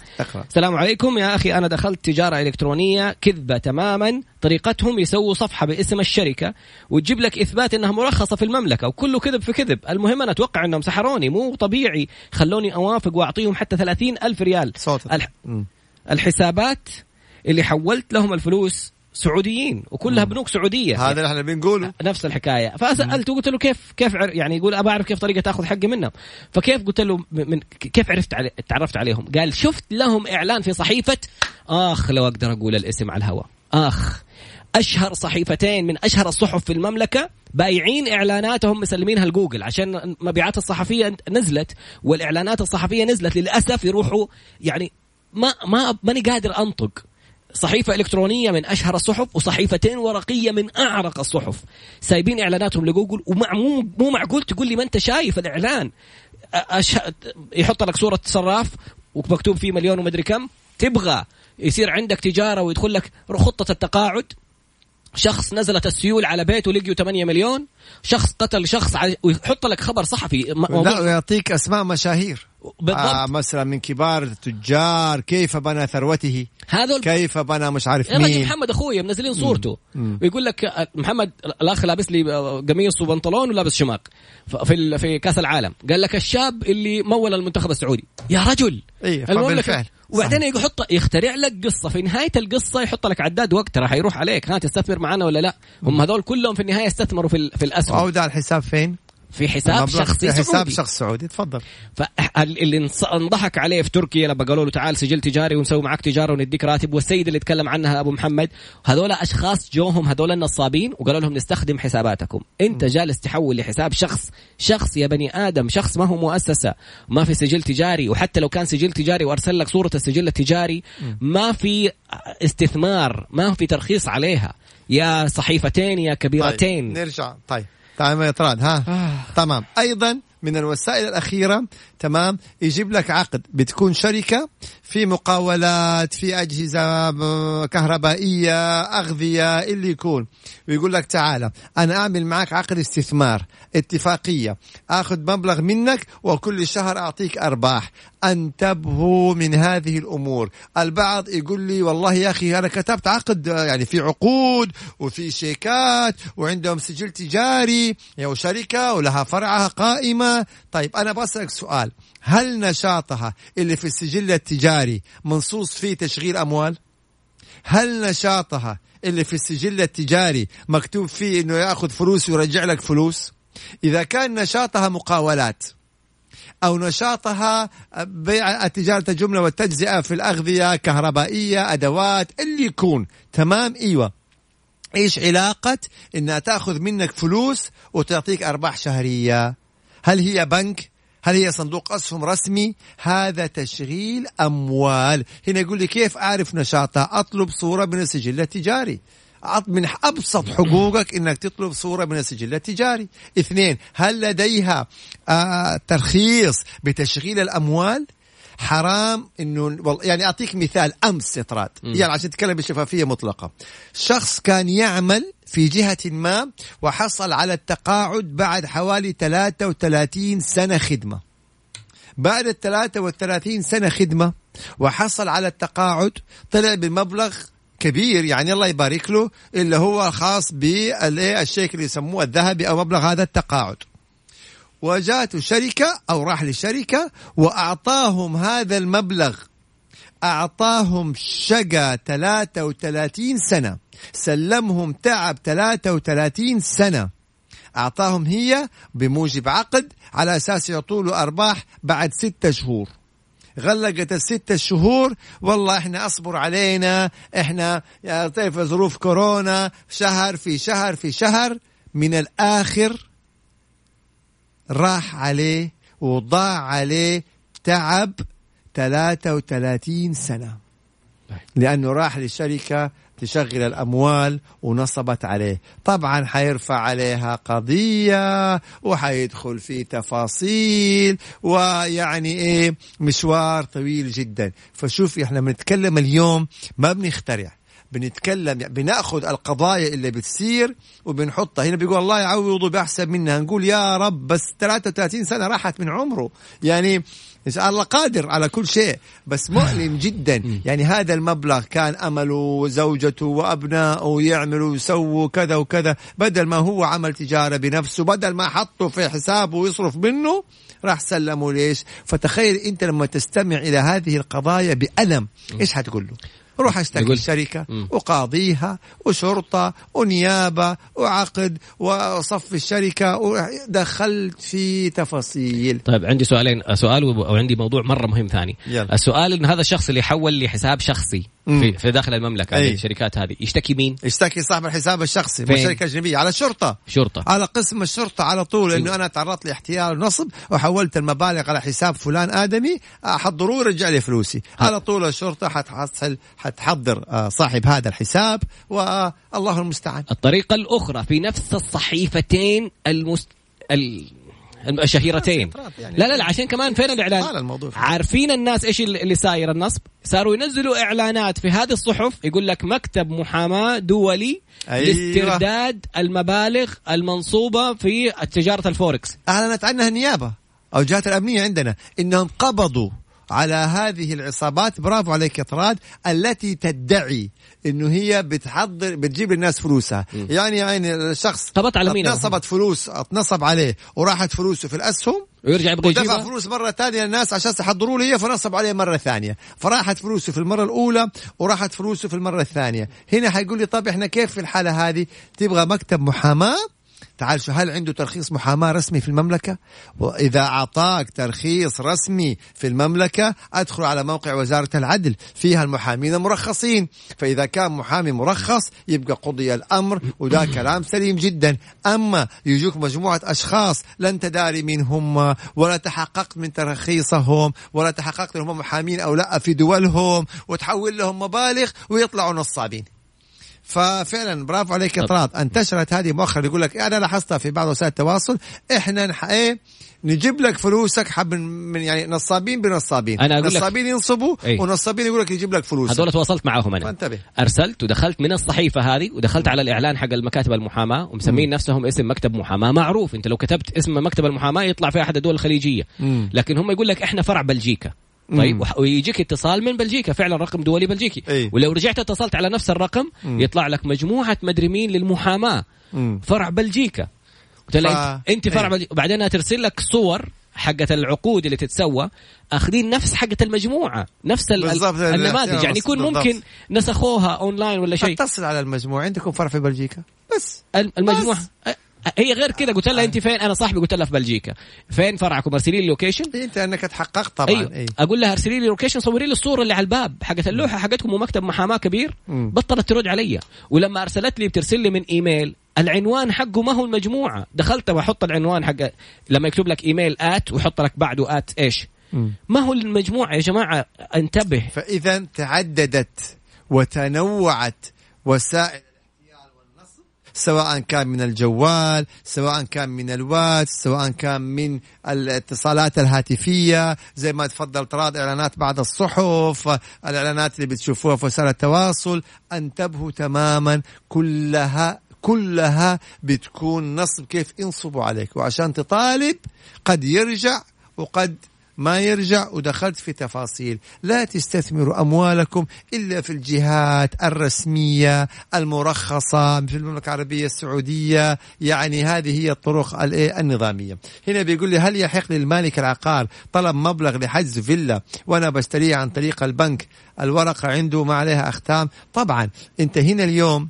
السلام عليكم يا أخي أنا دخلت تجارة إلكترونية كذبة تماما. طريقتهم يسووا صفحة باسم الشركة وتجيب لك إثبات أنها مرخصة في المملكة وكله كذب في كذب. المهم أنا أتوقع أنهم سحروني مو طبيعي. خلوني أوافق وأعطيهم حتى ثلاثين ألف ريال. صوت الح... الحسابات اللي حولت لهم الفلوس سعوديين وكلها بنوك سعودية. هذا اللي إحنا بنقوله نفس الحكاية. فسألته قلت له كيف كيف يعني يقول ابى أعرف كيف طريقة تاخذ حقي منهم. فكيف؟ قلت له من كيف عرفت علي تعرفت عليهم؟ قال شفت لهم إعلان في صحيفة آخ لو أقدر أقول الاسم على الهواء. آخ أشهر صحيفتين من أشهر الصحف في المملكة بايعين إعلاناتهم مسلمينها لجوجل. عشان المبيعات الصحفية نزلت والإعلانات الصحفية نزلت للأسف يروحوا يعني ما ما ماني قادر أنطق. صحيفة إلكترونية من أشهر الصحف وصحيفتين ورقية من أعرق الصحف. سايبين إعلاناتهم لجوجل ومو مو معقول تقول لي ما أنت شايف الإعلان. يحط لك صورة صراف ومكتوب فيه مليون ومدري كم. تبغى يصير عندك تجارة ويدخل لك خطة التقاعد؟ شخص نزلت السيول على بيته لقيوا 8 مليون. شخص قتل شخص ويحط لك خبر صحفي. لا ويعطيك أسماء مشاهير. بالضبط. آه مثلا من كبار التجار كيف بنى ثروته؟ هذول كيف بنى مش عارف مين؟ محمد اخويا منزلين صورته. ويقول لك آه، محمد الأخ لابس لي آه، قميص وبنطلون ولابس شماغ في في كأس العالم. قال لك الشاب اللي مول المنتخب السعودي. يا رجل! إيه بالفعل وبعدين يحط يخترع لك قصة. في نهاية القصة يحط لك عداد وقت راح يروح عليك. ها تستثمر معنا ولا لا؟ هم هذول كلهم في النهاية استثمروا في, في الأسهم. اودع الحساب فين؟ في حساب شخصي في حساب شخص سعودي تفضل. فاللي انضحك عليه في تركيا لما قالوا له تعال سجل تجاري ونسوي معك تجارة ونديك راتب والسيد اللي تكلم عنها أبو محمد هذول أشخاص جوهم هذول النصابين وقالوا لهم نستخدم حساباتكم. انت جالس تحول لحساب شخص شخص يا بني آدم شخص ما هو مؤسسة ما في سجل تجاري وحتى لو كان سجل تجاري وأرسل لك صورة السجل التجاري ما في استثمار ما في ترخيص عليها. يا صحيفتين يا كبيرتين. طيب نرجع طيب. تمام يا طراد ها آه. تمام أيضا من الوسائل الأخيرة. تمام؟ يجيب لك عقد. بتكون شركة في مقاولات في أجهزة كهربائية أغذية اللي يكون. ويقول لك تعالى أنا أعمل معك عقد استثمار اتفاقية. آخذ مبلغ منك وكل شهر أعطيك أرباح. انتبهوا من هذه الأمور. البعض يقول لي والله يا أخي أنا كتبت عقد يعني في عقود وفي شيكات وعندهم سجل تجاري. أو شركه ولها فرعها قائمة. طيب أنا بسالك سؤال. هل نشاطها اللي في السجل التجاري منصوص فيه تشغيل أموال؟ هل نشاطها اللي في السجل التجاري مكتوب فيه إنه يأخذ فلوس ويرجع لك فلوس؟ إذا كان نشاطها مقاولات أو نشاطها بيع تجاره الجمله والتجزئة في الأغذية كهربائية أدوات اللي يكون. تمام؟ إيوه. إيش علاقة إنها تأخذ منك فلوس وتعطيك أرباح شهرية؟ هل هي بنك؟ هل هي صندوق أسهم رسمي؟ هذا تشغيل أموال. هنا يقول لي كيف أعرف نشاطها؟ أطلب صورة من السجل التجاري. من أبسط حقوقك أنك تطلب صورة من السجل التجاري. اثنين هل لديها آه ترخيص بتشغيل الأموال؟ حرام إنه يعني أعطيك مثال أمس اطراد يعني عشان تتكلم بشفافية مطلقة. شخص كان يعمل في جهة ما وحصل على التقاعد بعد حوالي 33 سنة خدمة. بعد ال 33 سنة خدمة وحصل على التقاعد طلع بمبلغ كبير يعني الله يبارك له اللي هو خاص بالشيك اللي يسموه الذهبي أو مبلغ هذا التقاعد. وجاته شركة أو راح لشركة وأعطاهم هذا المبلغ. أعطاهم شقة 33 سنة. سلمهم تعب 33 سنة. أعطاهم هي بموجب عقد على أساس يعطوا له أرباح بعد ستة شهور. غلقت الستة شهور والله إحنا أصبر علينا. إحنا يا طيب ظروف كورونا شهر في شهر في شهر من الآخر راح عليه وضاع عليه تعب 33 سنة. لأنه راح لشركة تشغل الأموال ونصبت عليه. طبعا حيرفع عليها قضية وحيدخل في تفاصيل ويعني إيه مشوار طويل جدا. فشوف إحنا بنتكلم اليوم ما بنخترع. بنتكلم بناخذ القضايا اللي بتصير وبنحطها. هنا بيقول الله يعوضه بأحسن منها. نقول يا رب بس 33 سنة راحت من عمره. يعني الله قادر على كل شيء بس مؤلم جدا. يعني هذا المبلغ كان أمله وزوجته وأبنائه يعملوا ويسووا كذا وكذا. بدل ما هو عمل تجارة بنفسه بدل ما حطه في حسابه ويصرف منه راح سلمه. ليش؟ فتخيل أنت لما تستمع إلى هذه القضايا بألم إيش حتقول له؟ روح اشتكي الشركة وقاضيها وشرطة ونيابة وعقد وصف الشركة ودخلت في تفاصيل. طيب عندي سؤالين. سؤال وعندي موضوع مرة مهم ثاني. يلا. السؤال إن هذا الشخص اللي حول لحساب شخصي في, في داخل المملكة أي. الشركات هذه يشتكي مين؟ يشتكي صاحب الحساب الشخصي مو شركة اجنبيه على الشرطه شرطة. على قسم الشرطة على طول إنه أنا تعرضت لاحتيال ونصب وحولت المبالغ على حساب فلان آدمي حضروه ورجع لي فلوسي. على طول الشرطة حتحصل حتحضر آه، صاحب هذا الحساب والله المستعان الطريقة الأخرى في نفس الصحيفتين المست... ال... الشهيرتين يعني. لا لا لا عشان كمان فين الإعلان الموضوع. عارفين الناس إيش اللي صاير النصب صاروا ينزلوا إعلانات في هذه الصحف يقول لك مكتب محاماة دولي أيوة. لاسترداد المبالغ المنصوبة في تجارة الفوركس أعلنت عنها النيابة أو الجهات الأمنية عندنا إنهم قبضوا على هذه العصابات. برافو عليك يا طراد التي تدعي إنه هي بتحضر بتجيب للناس فلوسها. يعني يعني الشخص قبضت على مين؟ اتنصبت فلوس اتنصب عليه وراحت فلوسه في الأسهم ويرجع يبغى ودفع يجيبها؟ فلوس مرة ثانية للناس عشان يحضروا له هي فنصب عليه مرة ثانية. فراحت فلوسه في المرة الأولى وراحت فلوسه في المرة الثانية. هنا حيقول لي طب إحنا كيف في الحالة هذه؟ تبغى مكتب محاماة؟ تعال شو هل عنده ترخيص محاماة رسمي في المملكة؟ وإذا أعطاك ترخيص رسمي في المملكة أدخل على موقع وزارة العدل فيها المحامين المرخصين فإذا كان محامي مرخص يبقى قضي الأمر وده كلام سليم جدا. أما يجوك مجموعة أشخاص لا أنت داري مين هم ولا تحققت من ترخيصهم ولا تحققت إنهم محامين أو لا في دولهم وتحول لهم مبالغ ويطلعوا نصابين. ففعلا برافو عليك يا طب. طراد. انتشرت هذه مؤخرا يقول لك أنا لاحظتها في بعض وسائل التواصل. إحنا نح... إيه نجيب لك فلوسك حب من يعني نصابين بنصابين. أنا أقول لك- نصابين ينصبوا إيه. ونصابين يقول لك يجيب لك فلوسك. هذول تواصلت معاهم أنا. فانتبه. أرسلت ودخلت من الصحيفة هذه ودخلت على الإعلان حق المكاتب المحاماة ومسمين نفسهم اسم مكتب محاماة. معروف أنت لو كتبت اسم مكتب المحاماة يطلع في أحد الدول الخليجية. مم. لكن هم يقول لك إحنا فرع بلجيكا. طيب مم. ويجيك اتصال من بلجيكا فعلا رقم دولي بلجيكي إيه. ولو رجعت اتصلت على نفس الرقم مم. يطلع لك مجموعة مدري مين للمحاماة مم. فرع بلجيكا قلت ف- انت, فرع إيه. بلجيكا وبعدين ترسل لك صور حقت العقود اللي تتسوى أخذين نفس حقت المجموعة نفس ال- بالضبط، النماذج يعني يكون بالضبط. ممكن نسخوها أونلاين ولا شيء اتصل على المجموعة عندكم فرع في بلجيكا بس المجموعة هي غير كذا قلت لها أنت فين؟ أنا صاحبي قلت لها في بلجيكا. فين فرعكم ارسلي لي location أنت أنك تحققت طبعا أيوه. إيه. أقول لها ارسلي لي location صوري لي الصورة اللي على الباب حقت اللوحة حقتكم ومكتب محاماة كبير. مم. بطلت ترد علي. ولما أرسلت لي بترسل لي من إيميل العنوان حقه ما هو المجموعة. دخلت وأحط العنوان حق لما يكتب لك إيميل ات ويحط لك بعده ات إيش. ما هو المجموعة يا جماعة؟ انتبه. فإذا تعددت وتنوعت وسائل سواء كان من الجوال سواء كان من الواتس سواء كان من الاتصالات الهاتفية زي ما تفضل طراد إعلانات بعض الصحف الإعلانات اللي بتشوفوها في وسائل التواصل. انتبهوا تماما كلها كلها بتكون نصب كيف ينصبوا عليك. وعشان تطالب قد يرجع وقد ما يرجع ودخلت في تفاصيل. لا تستثمروا أموالكم إلا في الجهات الرسمية المرخصة في المملكة العربية السعودية. يعني هذه هي الطرق النظامية. هنا بيقول لي هل يحق للمالك العقار طلب مبلغ لحجز فيلا وأنا بشتريها عن طريق البنك؟ الورقة عنده ما عليها أختام. طبعا أنت هنا اليوم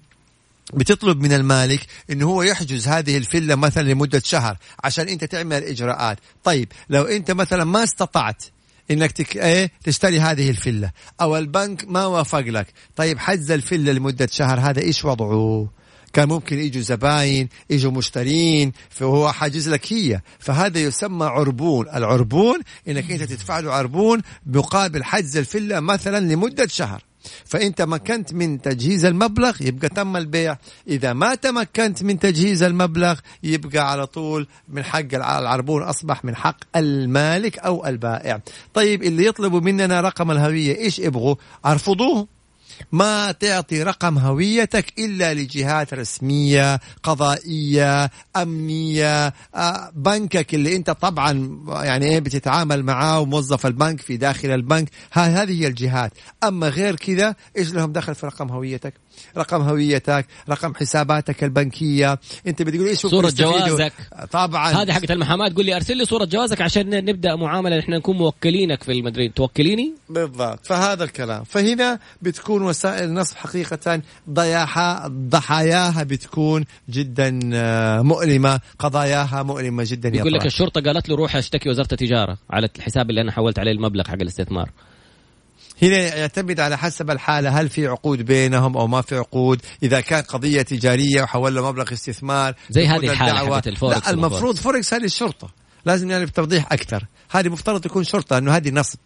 بتطلب من المالك انه هو يحجز هذه الفيلا مثلا لمدة شهر عشان أنت تعمل الاجراءات طيب لو أنت مثلا ما استطعت إنك تك... إيه تشتري هذه الفيلا أو البنك ما وافق لك طيب حجز الفيلا لمدة شهر هذا إيش وضعه؟ كان ممكن يجوا زباين يجوا مشترين فهو حاجز لك هي. فهذا يسمى عربون. العربون إنك أنت تدفع له عربون مقابل حجز الفيلا مثلا لمدة شهر. فانت مكنت من تجهيز المبلغ يبقى تم البيع. إذا ما تمكنت من تجهيز المبلغ يبقى على طول من حق العربون أصبح من حق المالك أو البائع. طيب اللي يطلبوا مننا رقم الهوية إيش يبغوا؟ أرفضوه. ما تعطي رقم هويتك إلا لجهات رسمية قضائية أمنية آه، بنكك اللي أنت طبعا يعني إيه بتتعامل معاه وموظف البنك في داخل البنك. هذه هي الجهات. أما غير كذا إيش لهم دخل في رقم هويتك؟ رقم هويتك رقم حساباتك البنكية. أنت بتقول إيش صورة يستفيدوا؟ جوازك. طبعا. هذه حقت المحاماة. تقول لي أرسل لي صورة جوازك عشان نبدأ معاملة إحنا نكون موكلينك في المدريد. توكليني؟ بالضبط. فهذا الكلام. فهنا بتكون وسائل النصب حقيقة ضياها ضحاياها بتكون جدا آه، مؤلمة. قضاياها مؤلمة جدا يا يقول لك. الشرطة قالت له روح اشتكي وزارة التجارة على الحساب اللي أنا حولت عليه المبلغ حق الاستثمار. هنا يعتمد على حسب الحالة هل في عقود بينهم أو ما في عقود إذا كان قضية تجارية وحول له مبلغ استثمار زي هذه الحالة حقت الفوركس لا المفروض. فوركس هذه الشرطة لازم نعرف توضيح أكثر هذه مفترض تكون شرطة أنه هذه نصب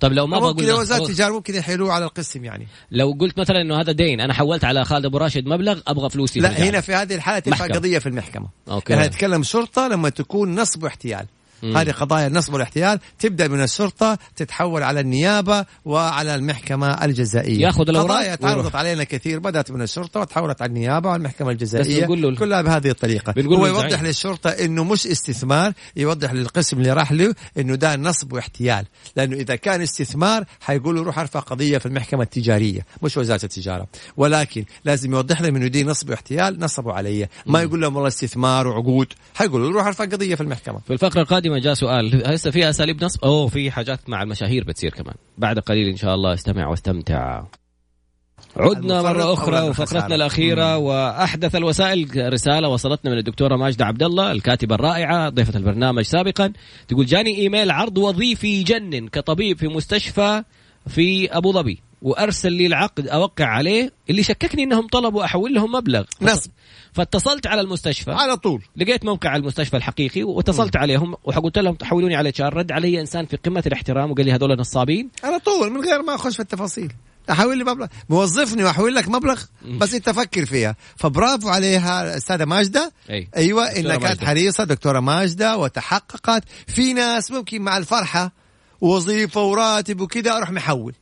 طب لو ما أبغى ممكن وزارة التجارة ممكن يحيلوه على القسم يعني لو قلت مثلا إنه هذا دين أنا حولت على خالد أبو راشد مبلغ أبغى فلوسي لا. هنا في هذه الحالة محكمة. قضيه في المحكمة أوكي. يعني نتكلم شرطة لما تكون نصب واحتيال مم. هذه قضايا النصب والاحتيال تبدأ من الشرطة تتحول على النيابة وعلى المحكمة الجزائية. ياخذ الأوراق قضايا تعرضت. علينا كثير بدأت من الشرطة وتحولت على النيابة وعلى المحكمه الجزائية. له- كلها بهذه الطريقة. هو يوضح الزعيم. للشرطة إنه مش استثمار يوضح للقسم اللي راح له إنه ده نصب واحتيال. لأنه إذا كان استثمار حيقول له روح ارفع قضية في المحكمة التجارية مش وزارة التجارة. ولكن لازم يوضح لهم إنه دي نصب واحتيال نصبوا علي. ما يقول لهم والله استثمار وعقود حيقول له روح ارفع قضية في المحكمة. في الفقرة القادمة جاء سؤال. هسه في أساليب نصب؟ أوه في حاجات مع المشاهير بتصير كمان. بعد قليل إن شاء الله استمع واستمتع. عدنا مرة أخرى. وفقرتنا الأخيرة وأحدث الوسائل رسالة وصلتنا من الدكتورة ماجدة عبد الله الكاتبة الرائعة ضيفة البرنامج سابقا. تقول جاني إيميل عرض وظيفي يجنن كطبيب في مستشفى في أبو ظبي وأرسل لي العقد أوقع عليه اللي شككني أنهم طلبوا أحول لهم مبلغ. نصب. فاتصلت على المستشفى. على طول. لقيت موقع المستشفى الحقيقي واتصلت عليهم وقلت لهم تحولوني على اتش رد علي إنسان في قمة الاحترام وقال لي هذول نصابين. على طول من غير ما أخش في التفاصيل. أحول لي مبلغ. موظفني وأحول لك مبلغ بس أنت فكر فيها. فبرافو عليها الاستاذه ماجدة. أي. أيوه إنها كانت. حريصة دكتورة ماجدة وتحققت. في ناس ممكن مع الفرحة وظيفة وراتب وكذا أروح محول.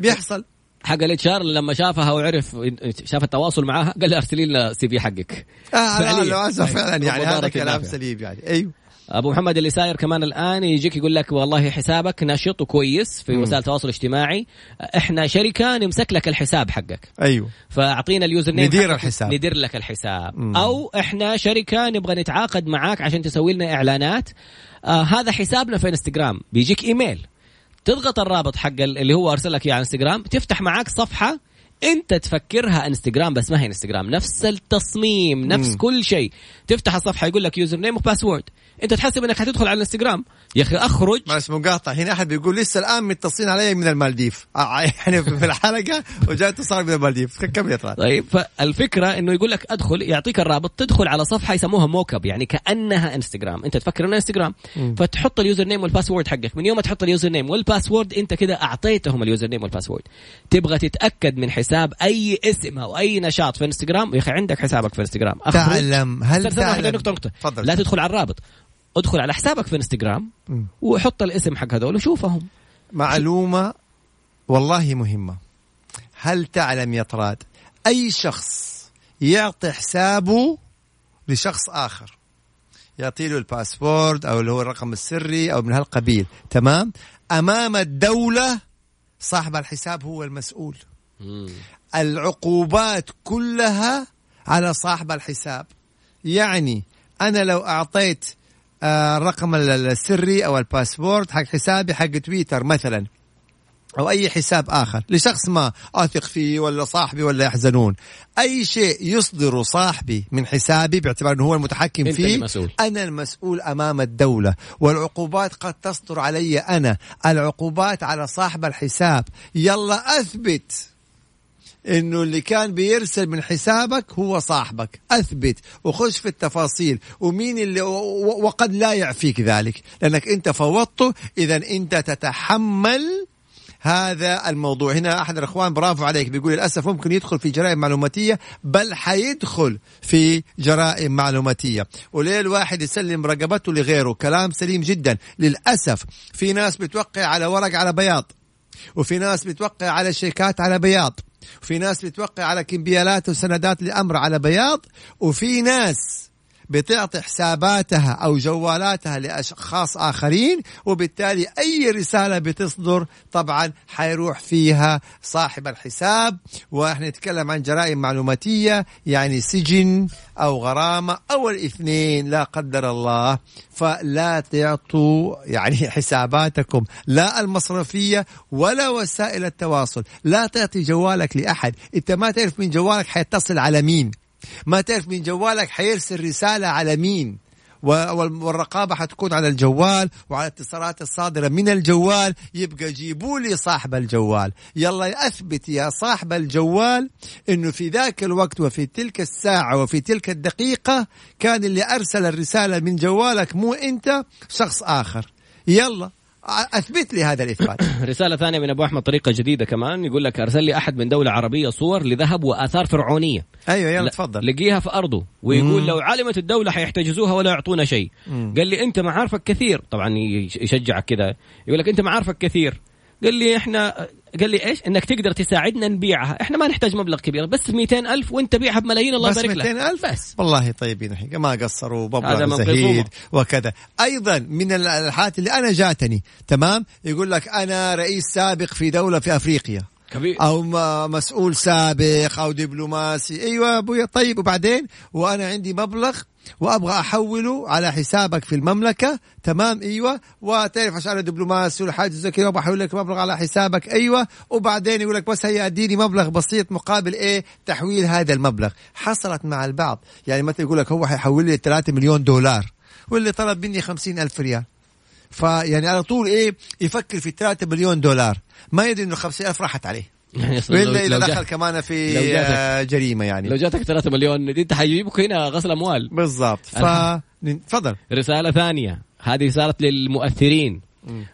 بيحصل. حق ال HR لما شافها وعرف شاف التواصل معها قال لي أرسلي لنا CV حقك. آه. لا للأسف فعلا يعني هذا كلام. سليم يعني. أيوه. أبو محمد اللي ساير كمان الآن يجيك يقول لك والله حسابك نشط وكويس في وسائل التواصل الاجتماعي. إحنا شركه نمسك لك الحساب حقك. أيوه. فأعطينا ال username ندير الحساب. ندير لك الحساب. مم. أو إحنا شركه نبغى نتعاقد معاك عشان تسوي لنا إعلانات. آه هذا حسابنا في انستغرام بيجيك إيميل. تضغط الرابط حق ال- اللي هو أرسل لك إياه على إنستغرام تفتح معاك صفحة أنت تفكرها إنستغرام بس ما هي إنستغرام نفس التصميم نفس مم. كل شيء تفتح الصفحة يقول لك username و password انت تحسب انك حتدخل على الانستغرام. يا أخي اخرج. معلش مقاطع هنا أحد بيقول لسه الآن متصلين علي من المالديف. آه، يعني في الحلقة وجاء اتصال من المالديف. كمل يا طلال طيب فالفكرة إنه يقول لك أدخل يعطيك الرابط تدخل على صفحة يسموها mock up يعني كأنها انستغرام. أنت تفكر إنها انستغرام. فتحط ال username وال password حقك. من يوم ما تحط ال username وال password أنت كده أعطيتهم ال username وال password تبغى تتأكد من حساب أي اسم أو أي نشاط في انستغرام؟ يا أخي عندك حسابك في انستغرام. تعلم. هل تعلم؟ نقطة نقطة. لا تدخل على الرابط. ادخل على حسابك في انستغرام. وحط الاسم حق هذول وشوفهم. معلومة والله مهمة. هل تعلم يا طراد أي شخص يعطي حسابه لشخص آخر؟ يعطي له ال password أو اللي هو الرقم السري أو من هالقبيل تمام؟ أمام الدولة صاحب الحساب هو المسؤول. العقوبات كلها على صاحب الحساب. يعني أنا لو أعطيت آه، الرقم ال- السري أو ال password حق حسابي حق تويتر مثلا أو أي حساب آخر لشخص ما أثق فيه ولا صاحبي ولا يحزنون. أي شيء يصدر صاحبي من حسابي باعتبار إنه هو المتحكم فيه المسؤول. أنا المسؤول أمام الدولة. والعقوبات قد تصدر علي أنا. العقوبات على صاحب الحساب. يلا أثبت. إنه اللي كان بيرسل من حسابك هو صاحبك. أثبت وخش في التفاصيل. ومين اللي وقد لا يعفيك ذلك. لأنك أنت فوضته. اذا أنت تتحمل هذا الموضوع. هنا أحد الإخوان برافو عليك. بيقول للأسف ممكن يدخل في جرائم معلوماتية بل حيدخل في جرائم معلوماتية. وليه الواحد يسلم رقبته لغيره. كلام سليم جدا. للأسف في ناس بتوقع على ورق على بياض. وفي ناس بتوقع على شيكات على بياض. وفي ناس بتوقع على كمبيالات وسندات لأمر على بياض وفي ناس بتعطي حساباتها أو جوالاتها لأشخاص آخرين وبالتالي أي رسالة بتصدر طبعا حيروح فيها صاحب الحساب. وإحنا نتكلم عن جرائم معلوماتية يعني سجن أو غرامة أو الاثنين لا قدر الله. فلا تعطوا يعني حساباتكم لا المصرفية ولا وسائل التواصل. لا تعطي جوالك لأحد. أنت ما تعرف من جوالك حيتصل على مين. ما تعرف من جوالك حيرسل رسالة على مين. وال- والرقابة حتكون على الجوال وعلى الاتصالات الصادرة من الجوال. يبقى جيبوا لي صاحب الجوال. يلا أثبت يا صاحب الجوال أنه في ذاك الوقت وفي تلك الساعة وفي تلك الدقيقة كان اللي أرسل الرسالة من جوالك مو أنت شخص آخر. يلا. أثبت لي هذا الإثبات. رسالة ثانية من أبو أحمد طريقة جديدة كمان يقول لك أرسل لي أحد من دولة عربية صور لذهب وآثار فرعونية. أيوه يلا لا- تفضل. لقيها في أرضه ويقول لو علمت الدولة حيحتجزوها ولا يعطونا شيء. قال لي أنت معارفك كثير. طبعا يش- يشجعك كذا. يقول لك أنت معارفك كثير. قال لي إحنا قال لي إيش؟ إنك تقدر تساعدنا نبيعها. إحنا ما نحتاج مبلغ كبير بس 200 ألف وأنت بيعها بملايين الله بس يبارك لك. 200 ألف؟ بس. والله طيبين الحين ما قصروا مبلغ زهيد. وكذا. أيضا من ال- الحالات اللي أنا جاتني تمام؟ يقول لك أنا رئيس سابق في دولة في أفريقيا. كبير. أو مسؤول سابق أو دبلوماسي. أيوه يا أبويا طيب. وبعدين؟ وأنا عندي مبلغ وأبغى احوله على حسابك في المملكة. تمام؟ إيوه. وتعرف عشان أنا دبلوماسي زي كذا أبغى أحول لك مبلغ على حسابك. إيوه. وبعدين يقول لك بس هي أديني مبلغ بسيط مقابل إيه؟ تحويل هذا المبلغ. حصلت مع البعض. يعني مثلا يقول لك هو حيحول لي 3 مليون دولار واللي طلب مني 50 ألف ريال. فيعني على طول إيه؟ يفكر في 3 مليون دولار. ما يدري إنه 50 ألف راحت عليه. يعني وإلا إذا لو دخل كمان في جاتك- آه، جريمة يعني. لو جاتك 3 مليون دي انت حيجيبك هنا غسل أموال. بالضبط. ف تفضل. رسالة ثانية. هذه رسالة للمؤثرين.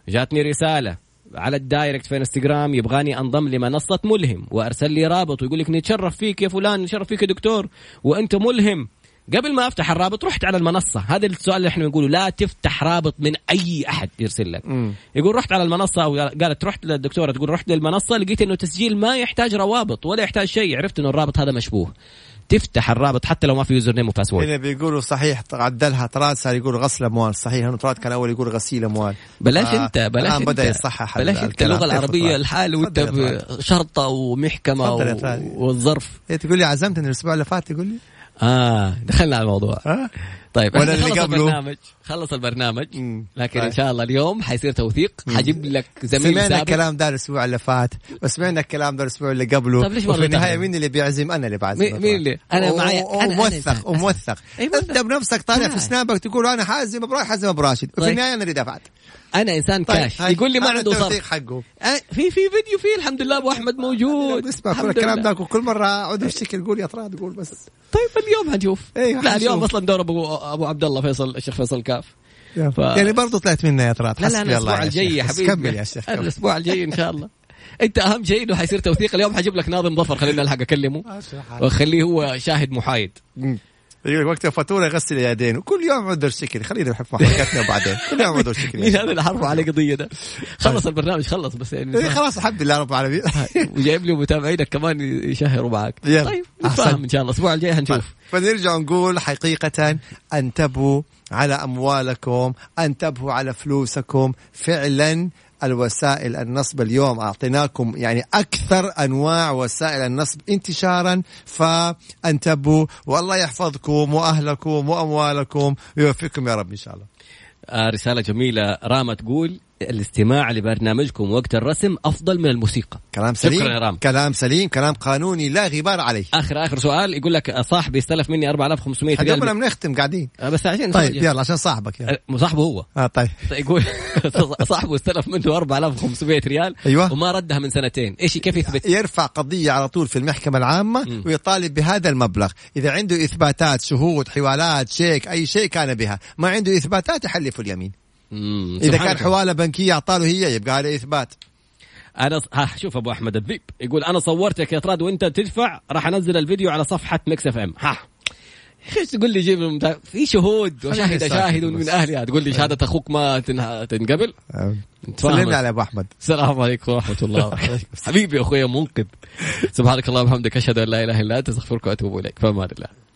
جاتني رسالة على ال direct في انستغرام. يبغاني أنضم لمنصة ملهم وأرسل لي رابط ويقول لك نتشرف فيك يا فلان نتشرف فيك يا دكتور. وأنت ملهم. قبل ما أفتح الرابط رحت على المنصة هذا السؤال اللي إحنا نقوله لا تفتح رابط من أي أحد يرسل لك مم. يقول رحت على المنصة أو قالت رحت للدكتورة تقول رحت للمنصة لقيت إنه تسجيل ما يحتاج روابط ولا يحتاج شيء عرفت إنه الرابط هذا مشبوه تفتح الرابط حتى لو ما في username و password هنا بيقولوا صحيح عدلها طراد صار يقول غسل أموال صحيح إنه طراد كان أول يقول غسيل أموال بلاش آه، أنت بلاش الآن أنت بدا يصحح بلاش أنت. اللغة العربية؟ الحال وأنت. بشرطة ومحكمة. والظرف إيه تقول لي عزمتني الأسبوع اللي فات تقول لي آه دخلنا على الموضوع ها طيب ولا اللي خلص قبله؟ البرنامج خلص البرنامج. لكن طيب. إن شاء الله اليوم حيصير توثيق حجيب لك زميل سمعنا سابق الكلام ده الأسبوع اللي فات وسمعنا الكلام ده الأسبوع اللي قبله طيب ليش وفي النهاية؟ مين اللي بيعزم أنا اللي بعزم مين- مين اللي؟ أنا و- معي- وموثق. وموثق. أنت بنفسك طالع في. سنابك تقول أنا حازم ابو راشد حازم ابو راشد وفي طيب. النهاية أنا اللي دفعت أنا إنسان طيب، كاش. يقول لي ما عنده صرف. حقه. آه في في فيديو فيه الحمد لله أبو أحمد موجود. اسمع كل الكلام. ده وكل مرة اعود اشتكي قول يا طراد قول بس. طيب اليوم حنشوف أيوة، لا اليوم. أصلا دور أبو أبو عبد الله فيصل الشيخ فيصل كاف. ف- يعني برضه طلعت منا يا طراد لا لا حسبي الله الأسبوع الجاي يا. حبيبي. كمل يا شيخ. الأسبوع الجاي إن شاء الله. أنت أهم شيء إنه حيصير توثيق. اليوم حجيب لك ناظم ظفر خلينا الحق أكلمه. واخليه هو شاهد محايد. يقول لك وقت الفاتوره يغسل يدين. وكل يوم عذر شكل خلينا نحب حركاتنا وبعدين كل يوم عذر شكل مين هذا اللي عليه قضية ده؟ خلص البرنامج خلص بس يعني. إيه خلاص الحمد لله رب العالمين. وجايب لي متابعينك كمان يشهروا معك. طيب. نتفاهم إن شاء الله. الأسبوع الجاي حنشوف فنرجع نقول حقيقة انتبهوا على أموالكم انتبهوا على فلوسكم. فعلا الوسائل النصب اليوم. أعطيناكم يعني أكثر أنواع وسائل النصب انتشارا. فانتبهوا. والله يحفظكم وأهلكم وأموالكم. ويوفقكم يا رب إن شاء الله. آه رسالة جميلة. راما تقول الاستماع لبرنامجكم وقت الرسم أفضل من الموسيقى. كلام سليم. شكرا يا رام. كلام سليم كلام قانوني لا غبار عليه. اخر آخر سؤال يقول لك صاحبي استلف مني 4500 قبل ريال بنختم قاعدين. آه، بس عشان طيب يلا عشان صاحبك يلا. أه، صاحبه هو. آه طيب. يقول صاحبه استلف منه 4500 ريال أيوة. وما ردها من سنتين. إيش كيف يثبت يرفع قضية على طول في المحكمة العامة مم. ويطالب بهذا المبلغ. إذا عنده إثباتات شهود حوالات شيك أي شيء كان بها. ما عنده إثباتات يحلف اليمين. سبحان كان الله. حوالة بنكية أعطاله هي يبقى عليه إثبات. أنا ها شوف أبو أحمد الذيب يقول أنا صورتك يا طراد وأنت تدفع راح أنزل الفيديو على صفحة مكس إف إم. ها. إيش تقول لي جيب في شهود وشاهد شاهد. من أهلها. تقول لي شهادة أخوك ما تنقبل. سلمني على أبو أحمد. السلام عليكم ورحمة الله حبيبي أخويا منقذ. سبحانك اللهم وبحمدك أشهد أن لا إله إلا أنت أستغفرك وأتوب إليك. فما الله